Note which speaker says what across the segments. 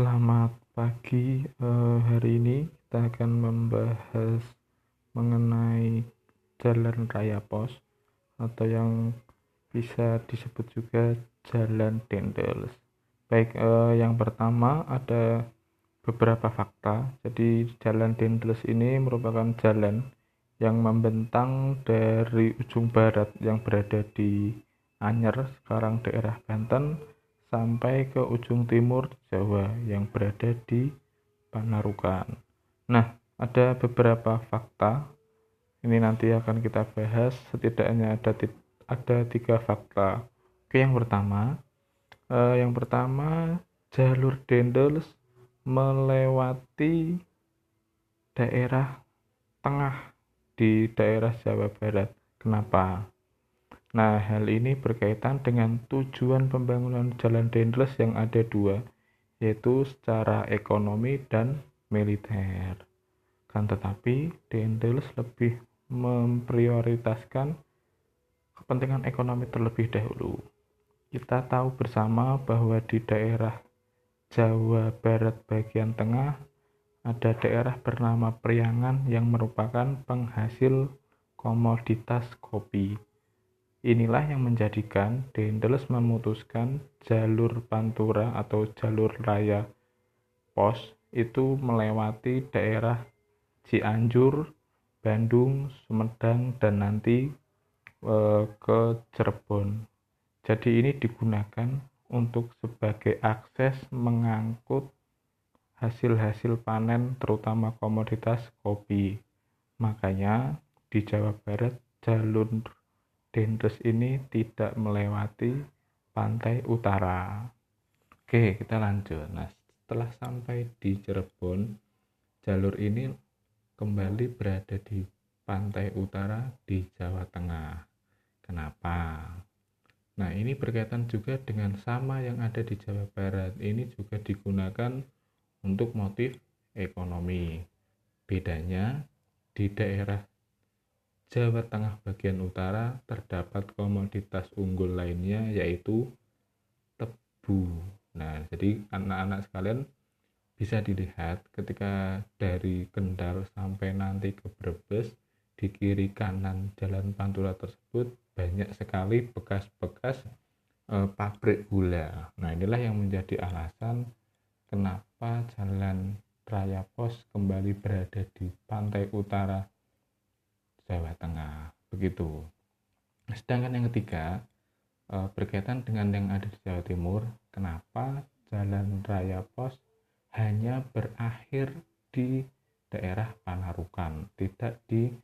Speaker 1: Selamat pagi. Eh, hari ini kita akan membahas mengenai Jalan Raya Pos atau yang bisa disebut juga Jalan Dendels. Baik, eh, yang pertama ada beberapa fakta. Jadi Jalan Dendels ini merupakan jalan yang membentang dari ujung barat yang berada di Anyer, sekarang daerah Banten, sampai ke ujung timur Jawa yang berada di Panarukan. Nah, ada beberapa fakta. Ini nanti akan kita bahas. Setidaknya ada ada tiga fakta. Oke, yang pertama, eh, yang pertama jalur Dendels melewati daerah tengah di daerah Jawa Barat. Kenapa? Nah, hal ini berkaitan dengan tujuan pembangunan jalan Dendles yang ada dua, yaitu secara ekonomi dan militer. Kan tetapi, Dendles lebih memprioritaskan kepentingan ekonomi terlebih dahulu. Kita tahu bersama bahwa di daerah Jawa Barat bagian tengah ada daerah bernama Priangan yang merupakan penghasil komoditas kopi Inilah yang menjadikan Dendels memutuskan jalur Pantura atau jalur raya pos itu melewati daerah Cianjur, Bandung, Sumedang, dan nanti e, ke Cirebon. Jadi ini digunakan untuk sebagai akses mengangkut hasil-hasil panen terutama komoditas kopi. Makanya di Jawa Barat jalur Dendres ini tidak melewati pantai utara. Oke, kita lanjut. Nah, setelah sampai di Cirebon, jalur ini kembali berada di pantai utara di Jawa Tengah. Kenapa? Nah, ini berkaitan juga dengan sama yang ada di Jawa Barat. Ini juga digunakan untuk motif ekonomi. Bedanya di daerah Jawa Tengah bagian utara terdapat komoditas unggul lainnya yaitu tebu. Nah, jadi anak-anak sekalian bisa dilihat ketika dari Kendal sampai nanti ke Brebes di kiri kanan jalan Pantura tersebut banyak sekali bekas-bekas e, pabrik gula. Nah, inilah yang menjadi alasan kenapa jalan Raya Pos kembali berada di pantai utara Jawa Tengah. Begitu. Sedangkan yang ketiga eh, berkaitan dengan yang ada di Jawa Timur kenapa jalan raya pos hanya berakhir di daerah Panarukan tidak di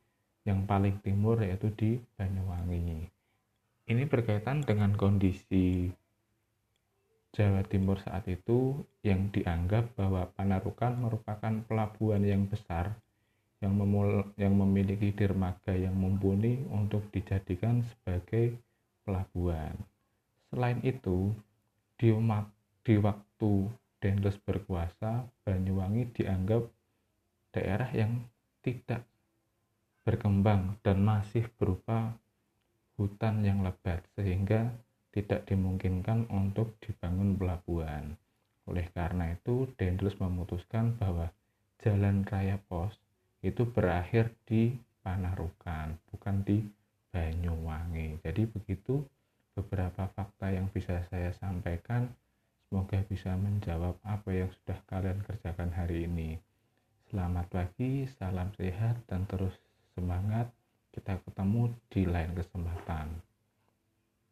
Speaker 1: yang paling timur yaitu di Banyuwangi? Ini berkaitan dengan kondisi Jawa Timur saat itu yang dianggap bahwa Panarukan merupakan pelabuhan yang besar yang, memul yang memiliki dermaga yang mumpuni untuk dijadikan sebagai pelabuhan. Selain itu, di, di waktu Dendles berkuasa, Banyuwangi dianggap daerah yang tidak berkembang dan masih berupa hutan yang lebat sehingga tidak dimungkinkan untuk dibangun pelabuhan. Oleh karena itu, Dendles memutuskan bahwa jalan raya pos itu berakhir di Panarukan, bukan di Banyuwangi. Jadi begitu beberapa fakta yang bisa saya sampaikan. Semoga bisa menjawab apa yang sudah kalian kerjakan hari ini. Selamat pagi, salam sehat, dan terus semangat. Kita ketemu di lain kesempatan.